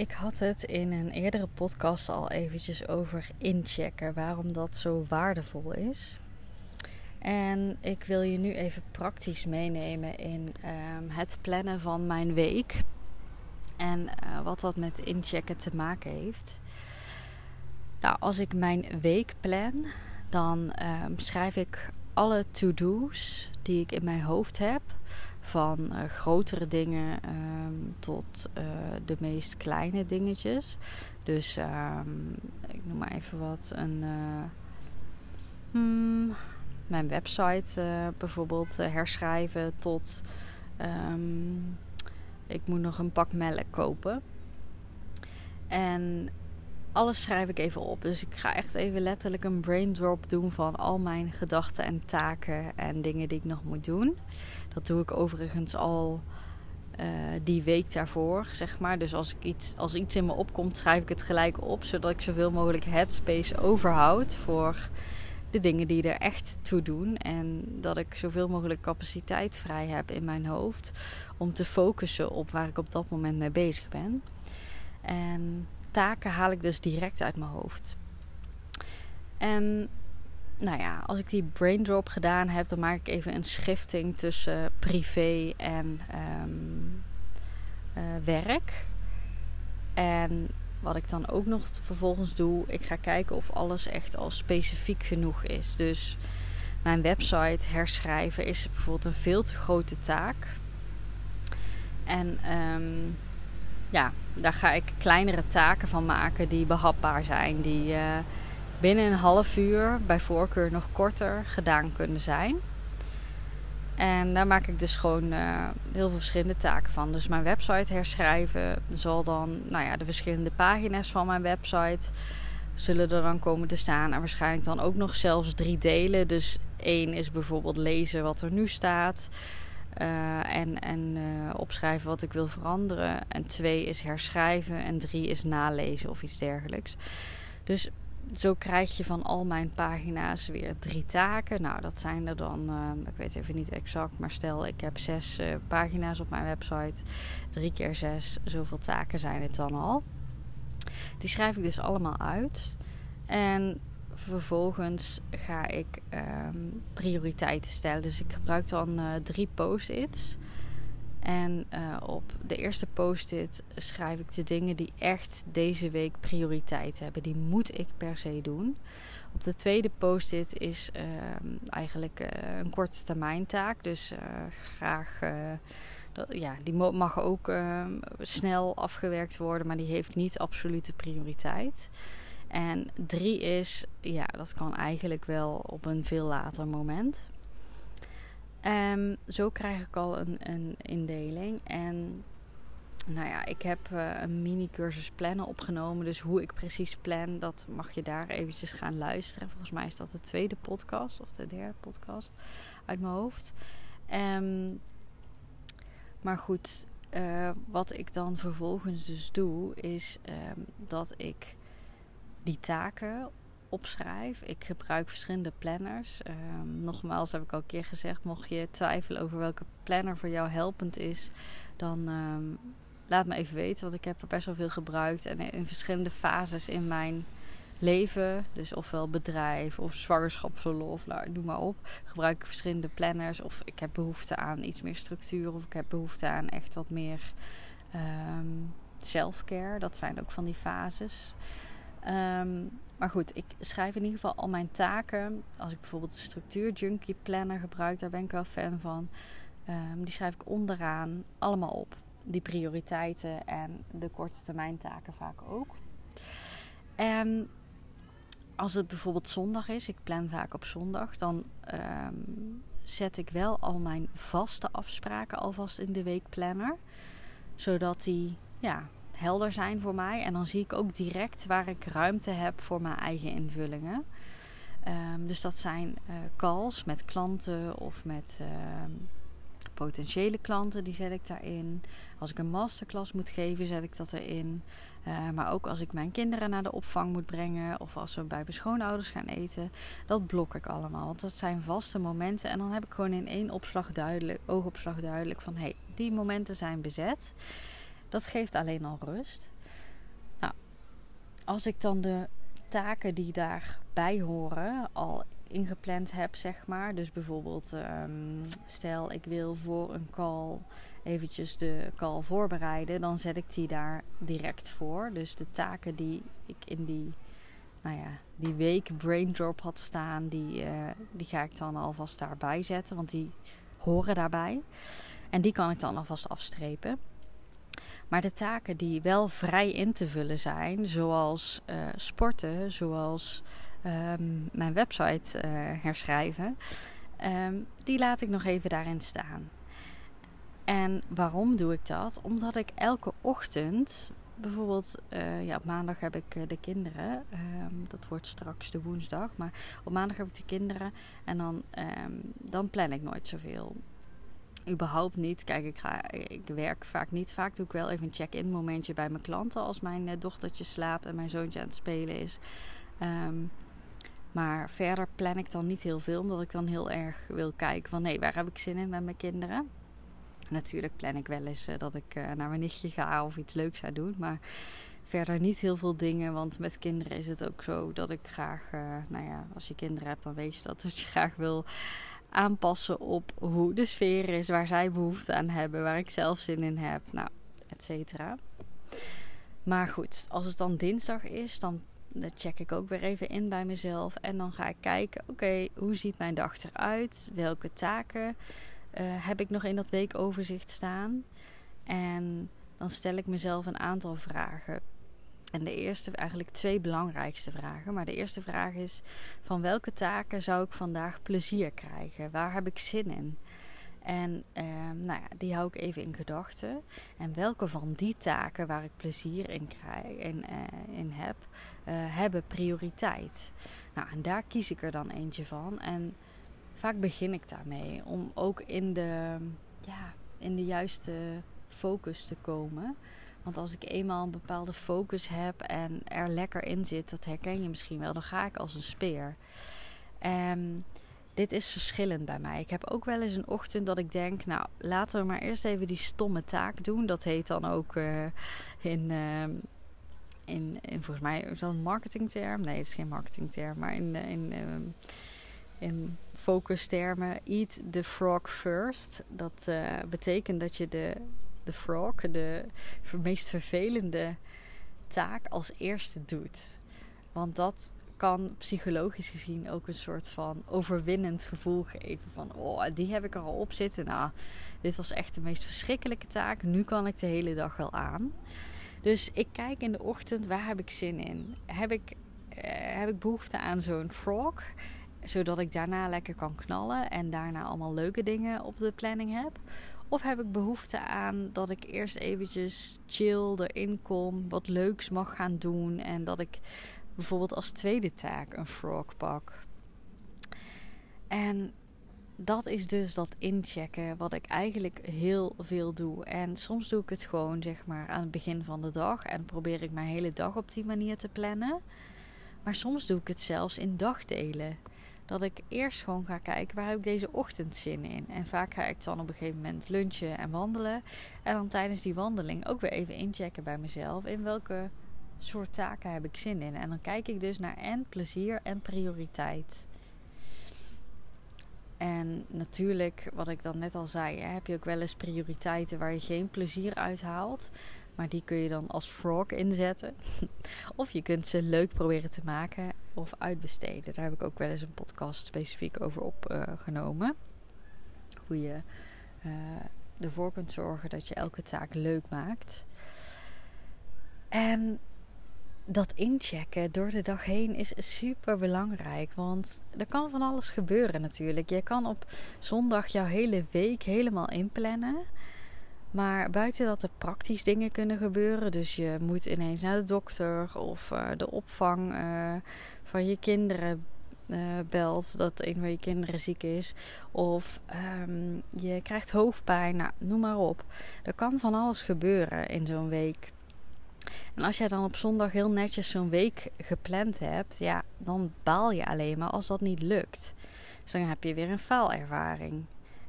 Ik had het in een eerdere podcast al eventjes over inchecken, waarom dat zo waardevol is. En ik wil je nu even praktisch meenemen in ehm, het plannen van mijn week. En uh, wat dat met inchecken te maken heeft. Nou, als ik mijn week plan, dan um, schrijf ik alle to-do's die ik in mijn hoofd heb. Van uh, grotere dingen um, tot uh, de meest kleine dingetjes. Dus um, ik noem maar even wat. Een, uh, hmm, mijn website bijvoorbeeld herschrijven tot um, ik moet nog een pak melk kopen. En alles schrijf ik even op. Dus ik ga echt even letterlijk een brain drop doen van al mijn gedachten en taken en dingen die ik nog moet doen. Dat doe ik overigens al uh, die week daarvoor, zeg maar. Dus als, ik iets, als iets in me opkomt, schrijf ik het gelijk op. Zodat ik zoveel mogelijk headspace overhoud voor de dingen die er echt toe doen. En dat ik zoveel mogelijk capaciteit vrij heb in mijn hoofd om te focussen op waar ik op dat moment mee bezig ben. En taken haal ik dus direct uit mijn hoofd. En nou ja, als ik die brain drop gedaan heb, dan maak ik even een schifting tussen privé en um, uh, werk. En wat ik dan ook nog vervolgens doe, ik ga kijken of alles echt al specifiek genoeg is. Dus mijn website herschrijven is bijvoorbeeld een veel te grote taak. En um, ja, daar ga ik kleinere taken van maken die behapbaar zijn. Die uh, binnen een half uur, bij voorkeur nog korter, gedaan kunnen zijn. En daar maak ik dus gewoon uh, heel veel verschillende taken van. Dus mijn website herschrijven zal dan, nou ja, de verschillende pagina's van mijn website zullen er dan komen te staan. En waarschijnlijk dan ook nog zelfs drie delen. Dus één is bijvoorbeeld lezen wat er nu staat. Uh, en en uh, opschrijven wat ik wil veranderen. En twee is herschrijven. En drie is nalezen of iets dergelijks. Dus zo krijg je van al mijn pagina's weer drie taken. Nou, dat zijn er dan, uh, ik weet even niet exact, maar stel ik heb zes pagina's op mijn website. Drie keer zes, zoveel taken zijn het dan al. Die schrijf ik dus allemaal uit. En vervolgens ga ik um, prioriteiten stellen. Dus ik gebruik dan uh, drie post-its. En uh, op de eerste post-it schrijf ik de dingen die echt deze week prioriteit hebben. Die moet ik per se doen. Op de tweede post-it is uh, eigenlijk uh, een korte termijn taak. Dus graag, ja, die mag ook ehm, snel afgewerkt worden, maar die heeft niet absolute prioriteit. En drie is, ja, dat kan eigenlijk wel op een veel later moment. Um, zo krijg ik al een, een indeling. En nou ja, ik heb uh, een mini-cursus plannen opgenomen. Dus hoe ik precies plan, dat mag je daar eventjes gaan luisteren. Volgens mij is dat de tweede podcast of de derde podcast uit mijn hoofd. Um, maar goed, uh, wat ik dan vervolgens dus doe, is um, dat ik die taken opschrijf. Ik gebruik verschillende planners. Um, nogmaals heb ik al een keer gezegd, mocht je twijfelen over welke planner voor jou helpend is, dan um, laat me even weten. Want ik heb er best wel veel gebruikt en in verschillende fases in mijn leven, dus ofwel bedrijf of zwangerschapsverlof, nou, noem maar op, gebruik ik verschillende planners. Of ik heb behoefte aan iets meer structuur of ik heb behoefte aan echt wat meer um, self-care. Dat zijn ook van die fases. Um, maar goed, ik schrijf in ieder geval al mijn taken. Als ik bijvoorbeeld de structuur junkie planner gebruik, daar ben ik wel fan van. Um, die schrijf ik onderaan allemaal op. Die prioriteiten en de korte termijn taken vaak ook. En als het bijvoorbeeld zondag is, ik plan vaak op zondag, dan zet ik wel al mijn vaste afspraken alvast in de weekplanner. Zodat die ja, helder zijn voor mij. En dan zie ik ook direct waar ik ruimte heb voor mijn eigen invullingen. Ehm, dus dat zijn uh, calls met klanten of met ehm, potentiële klanten, die zet ik daarin. Als ik een masterclass moet geven, zet ik dat erin. Uh, maar ook als ik mijn kinderen naar de opvang moet brengen of als we bij mijn schoonouders gaan eten, dat blok ik allemaal. Want dat zijn vaste momenten en dan heb ik gewoon in één opslag duidelijk, oogopslag duidelijk van hé, hey, die momenten zijn bezet. Dat geeft alleen al rust. Nou, als ik dan de taken die daarbij horen al ingepland heb, zeg maar. Dus bijvoorbeeld, um, stel ik wil voor een call eventjes de call voorbereiden, dan zet ik die daar direct voor. Dus de taken die ik in die, nou ja, die week braindrop had staan, die, uh, die ga ik dan alvast daarbij zetten, want die horen daarbij. En die kan ik dan alvast afstrepen. Maar de taken die wel vrij in te vullen zijn, zoals uh, sporten, zoals um, mijn website uh, herschrijven, um, die laat ik nog even daarin staan. En waarom doe ik dat? Omdat ik elke ochtend, bijvoorbeeld uh, ja, op maandag heb ik de kinderen, um, dat wordt straks de woensdag, maar op maandag heb ik de kinderen en dan, dan plan ik nooit zoveel überhaupt niet. Kijk, ik, ga, ik werk vaak niet. Vaak doe ik wel even een check-in momentje bij mijn klanten als mijn uh, dochtertje slaapt en mijn zoontje aan het spelen is. Um, maar verder plan ik dan niet heel veel, omdat ik dan heel erg wil kijken van hé, waar heb ik zin in met mijn kinderen. Natuurlijk plan ik wel eens uh, dat ik uh, naar mijn nichtje ga of iets leuks ga doen. Maar verder niet heel veel dingen. Want met kinderen is het ook zo dat ik graag, nou ja, als je kinderen hebt, dan weet je dat. Dus je graag wil aanpassen op hoe de sfeer is, waar zij behoefte aan hebben, waar ik zelf zin in heb, nou, et cetera. Maar goed, als het dan dinsdag is, dan check ik ook weer even in bij mezelf. En dan ga ik kijken, oké, hoe ziet mijn dag eruit? Welke taken uh, heb ik nog in dat weekoverzicht staan? En dan stel ik mezelf een aantal vragen. En de eerste, eigenlijk twee belangrijkste vragen. Maar de eerste vraag is: van welke taken zou ik vandaag plezier krijgen? Waar heb ik zin in? En eh, nou ja, die hou ik even in gedachten. En welke van die taken waar ik plezier in, krijg, in, uh, in heb, uh, hebben prioriteit? Nou, en daar kies ik er dan eentje van. En vaak begin ik daarmee om ook in de, ja, in de juiste focus te komen. Want als ik eenmaal een bepaalde focus heb en er lekker in zit, dat herken je misschien wel, dan ga ik als een speer. Um, dit is verschillend bij mij. Ik heb ook wel eens een ochtend dat ik denk, nou laten we maar eerst even die stomme taak doen. Dat heet dan ook uh, in, uh, in, in, volgens mij is dat een marketingterm. Nee, het is geen marketingterm, maar in, in, um, in focustermen. Eat the frog first. Dat uh, betekent dat je de, de frog, de meest vervelende taak als eerste doet. Want dat kan psychologisch gezien ook een soort van overwinnend gevoel geven. Van, oh, die heb ik er al op zitten. Nou, dit was echt de meest verschrikkelijke taak. Nu kan ik de hele dag wel aan. Dus ik kijk in de ochtend, waar heb ik zin in? Heb ik, eh, heb ik behoefte aan zo'n frog? Zodat ik daarna lekker kan knallen en daarna allemaal leuke dingen op de planning heb. Of heb ik behoefte aan dat ik eerst eventjes chill erin kom, wat leuks mag gaan doen en dat ik bijvoorbeeld als tweede taak een frog pak. En dat is dus dat inchecken wat ik eigenlijk heel veel doe. En soms doe ik het gewoon zeg maar aan het begin van de dag en probeer ik mijn hele dag op die manier te plannen. Maar soms doe ik het zelfs in dagdelen. Dat ik eerst gewoon ga kijken waar heb ik deze ochtend zin in. En vaak ga ik dan op een gegeven moment lunchen en wandelen. En dan tijdens die wandeling ook weer even inchecken bij mezelf in welke soort taken heb ik zin in. En dan kijk ik dus naar en plezier en prioriteit. En natuurlijk, wat ik dan net al zei, heb je ook wel eens prioriteiten waar je geen plezier uit haalt. Maar die kun je dan als frog inzetten. of je kunt ze leuk proberen te maken of uitbesteden. Daar heb ik ook wel eens een podcast specifiek over opgenomen. Hoe je uh, ervoor kunt zorgen dat je elke taak leuk maakt. En dat inchecken door de dag heen is super belangrijk. Want er kan van alles gebeuren natuurlijk. Je kan op zondag jouw hele week helemaal inplannen. Maar buiten dat er praktisch dingen kunnen gebeuren, dus je moet ineens naar de dokter of uh, de opvang uh, van je kinderen uh, belt dat een van je kinderen ziek is, of um, je krijgt hoofdpijn, nou, noem maar op. Er kan van alles gebeuren in zo'n week. En als jij dan op zondag heel netjes zo'n week gepland hebt, ja, dan baal je alleen maar als dat niet lukt. Dus dan heb je weer een faalervaring.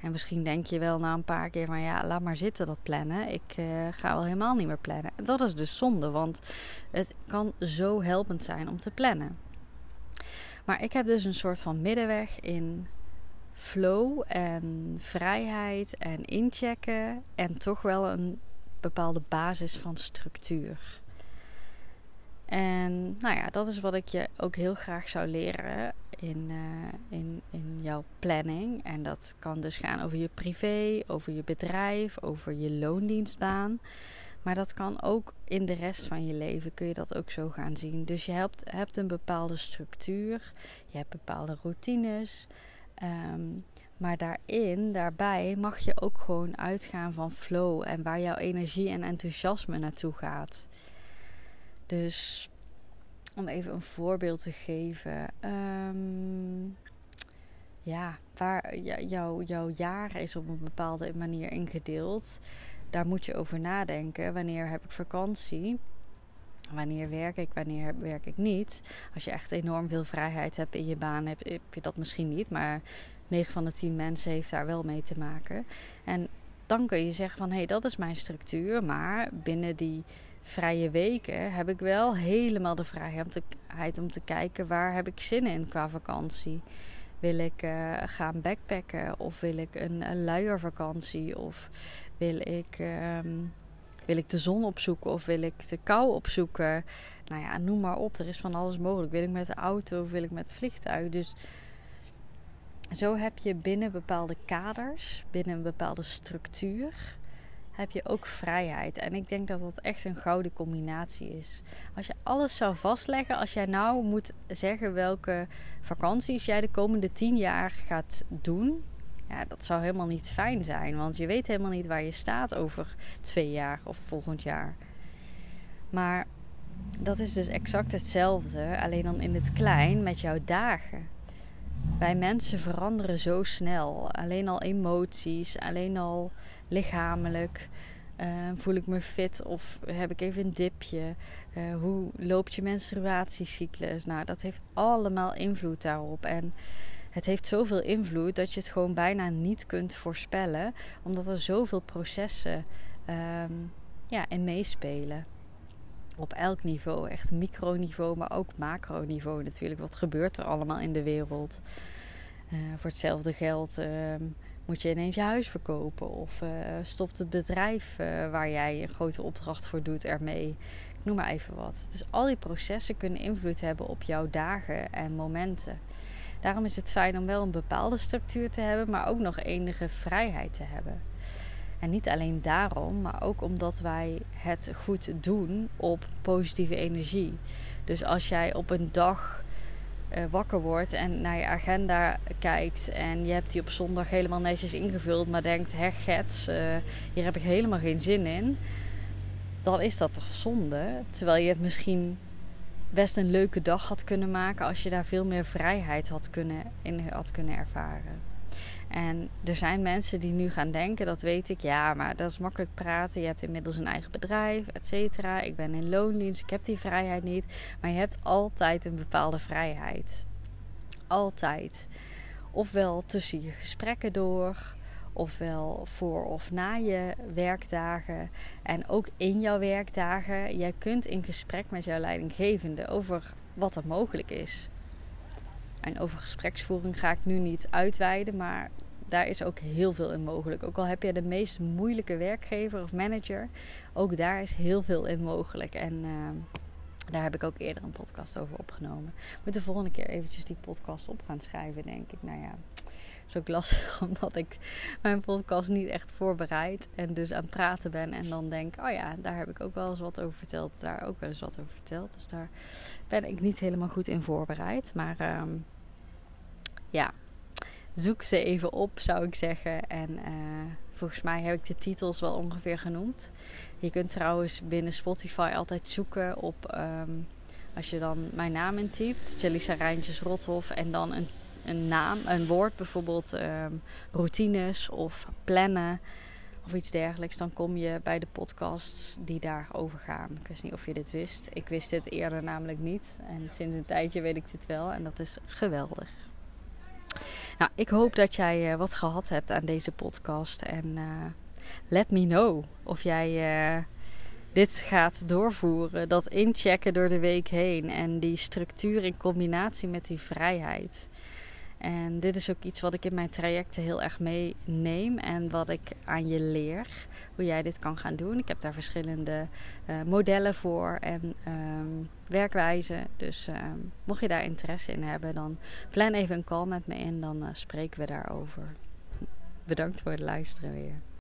En misschien denk je wel na een paar keer van ja, laat maar zitten dat plannen. Ik uh, ga wel helemaal niet meer plannen. En dat is dus zonde, want het kan zo helpend zijn om te plannen. Maar ik heb dus een soort van middenweg in flow en vrijheid en inchecken en toch wel een bepaalde basis van structuur. En nou ja, dat is wat ik je ook heel graag zou leren in, uh, in, in jouw planning. En dat kan dus gaan over je privé, over je bedrijf, over je loondienstbaan. Maar dat kan ook in de rest van je leven, kun je dat ook zo gaan zien. Dus je hebt, hebt een bepaalde structuur, je hebt bepaalde routines. Um, maar daarin, daarbij, mag je ook gewoon uitgaan van flow en waar jouw energie en enthousiasme naartoe gaat. Dus om even een voorbeeld te geven. Um, ja, waar jou, jouw jaar is op een bepaalde manier ingedeeld. Daar moet je over nadenken. Wanneer heb ik vakantie? Wanneer werk ik, wanneer werk ik niet? Als je echt enorm veel vrijheid hebt in je baan, heb, heb je dat misschien niet. Maar 9 van de 10 mensen heeft daar wel mee te maken. En dan kun je zeggen van hé, hey, dat is mijn structuur. Maar binnen die vrije weken heb ik wel helemaal de vrijheid om te, kijken waar heb ik zin in qua vakantie. Wil ik uh, gaan backpacken of wil ik een, luiervakantie of wil ik, um, wil ik de zon opzoeken of wil ik de kou opzoeken? Nou ja, noem maar op, er is van alles mogelijk. Wil ik met de auto of wil ik met het vliegtuig? Dus zo heb je binnen bepaalde kaders, binnen een bepaalde structuur, heb je ook vrijheid. En ik denk dat dat echt een gouden combinatie is. Als je alles zou vastleggen, als jij nou moet zeggen welke vakanties jij de komende tien jaar gaat doen. Ja, dat zou helemaal niet fijn zijn, want je weet helemaal niet waar je staat over twee jaar of volgend jaar. Maar dat is dus exact hetzelfde, alleen dan in het klein met jouw dagen. Wij mensen veranderen zo snel. Alleen al emoties, alleen al lichamelijk. Uh, voel ik me fit of heb ik even een dipje? Uh, hoe loopt je menstruatiecyclus? Nou, dat heeft allemaal invloed daarop. En het heeft zoveel invloed dat je het gewoon bijna niet kunt voorspellen, omdat er zoveel processen um, ja, in meespelen. Op elk niveau, echt microniveau, maar ook macroniveau natuurlijk. Wat gebeurt er allemaal in de wereld? Uh, voor hetzelfde geld ehm, moet je ineens je huis verkopen? Of uh, stopt het bedrijf uh, waar jij een grote opdracht voor doet ermee? Ik noem maar even wat. Dus al die processen kunnen invloed hebben op jouw dagen en momenten. Daarom is het fijn om wel een bepaalde structuur te hebben, maar ook nog enige vrijheid te hebben. En niet alleen daarom, maar ook omdat wij het goed doen op positieve energie. Dus als jij op een dag uh, wakker wordt en naar je agenda kijkt en je hebt die op zondag helemaal netjes ingevuld, maar denkt: hè, gets, uh, hier heb ik helemaal geen zin in. Dan is dat toch zonde? Terwijl je het misschien best een leuke dag had kunnen maken als je daar veel meer vrijheid had kunnen, in had kunnen ervaren. En er zijn mensen die nu gaan denken, dat weet ik, ja, maar dat is makkelijk praten. Je hebt inmiddels een eigen bedrijf, et cetera. Ik ben in loondienst, ik heb die vrijheid niet. Maar je hebt altijd een bepaalde vrijheid. Altijd. Ofwel tussen je gesprekken door, ofwel voor of na je werkdagen. En ook in jouw werkdagen. Jij kunt in gesprek met jouw leidinggevende over wat er mogelijk is. En over gespreksvoering ga ik nu niet uitweiden, maar daar is ook heel veel in mogelijk. Ook al heb je de meest moeilijke werkgever of manager, ook daar is heel veel in mogelijk. En uh, daar heb ik ook eerder een podcast over opgenomen. Moet de volgende keer eventjes die podcast op gaan schrijven, denk ik. Nou ja, is ook lastig omdat ik mijn podcast niet echt voorbereid en dus aan het praten ben. En dan denk, oh ja, daar heb ik ook wel eens wat over verteld. Daar ook wel eens wat over verteld. Dus daar ben ik niet helemaal goed in voorbereid. Maar um, ja, zoek ze even op, zou ik zeggen. En uh, Volgens mij heb ik de titels wel ongeveer genoemd. Je kunt trouwens binnen Spotify altijd zoeken op. Ehm, als je dan mijn naam intypt, Jelisa Rijntjes Rothof, en dan een, een naam, een woord, bijvoorbeeld ehm, routines of plannen of iets dergelijks, dan kom je bij de podcasts die daarover gaan. Ik wist niet of je dit wist. Ik wist dit eerder namelijk niet. En sinds een tijdje weet ik dit wel. En dat is geweldig. Nou, ik hoop dat jij uh, wat gehad hebt aan deze podcast. En uh, let me know of jij uh, dit gaat doorvoeren. Dat inchecken door de week heen. En die structuur in combinatie met die vrijheid. En dit is ook iets wat ik in mijn trajecten heel erg meeneem en wat ik aan je leer. Hoe jij dit kan gaan doen. Ik heb daar verschillende uh, modellen voor en um, werkwijzen. Dus um, mocht je daar interesse in hebben, dan plan even een call met me in. Dan uh, spreken we daarover. Bedankt voor het luisteren weer.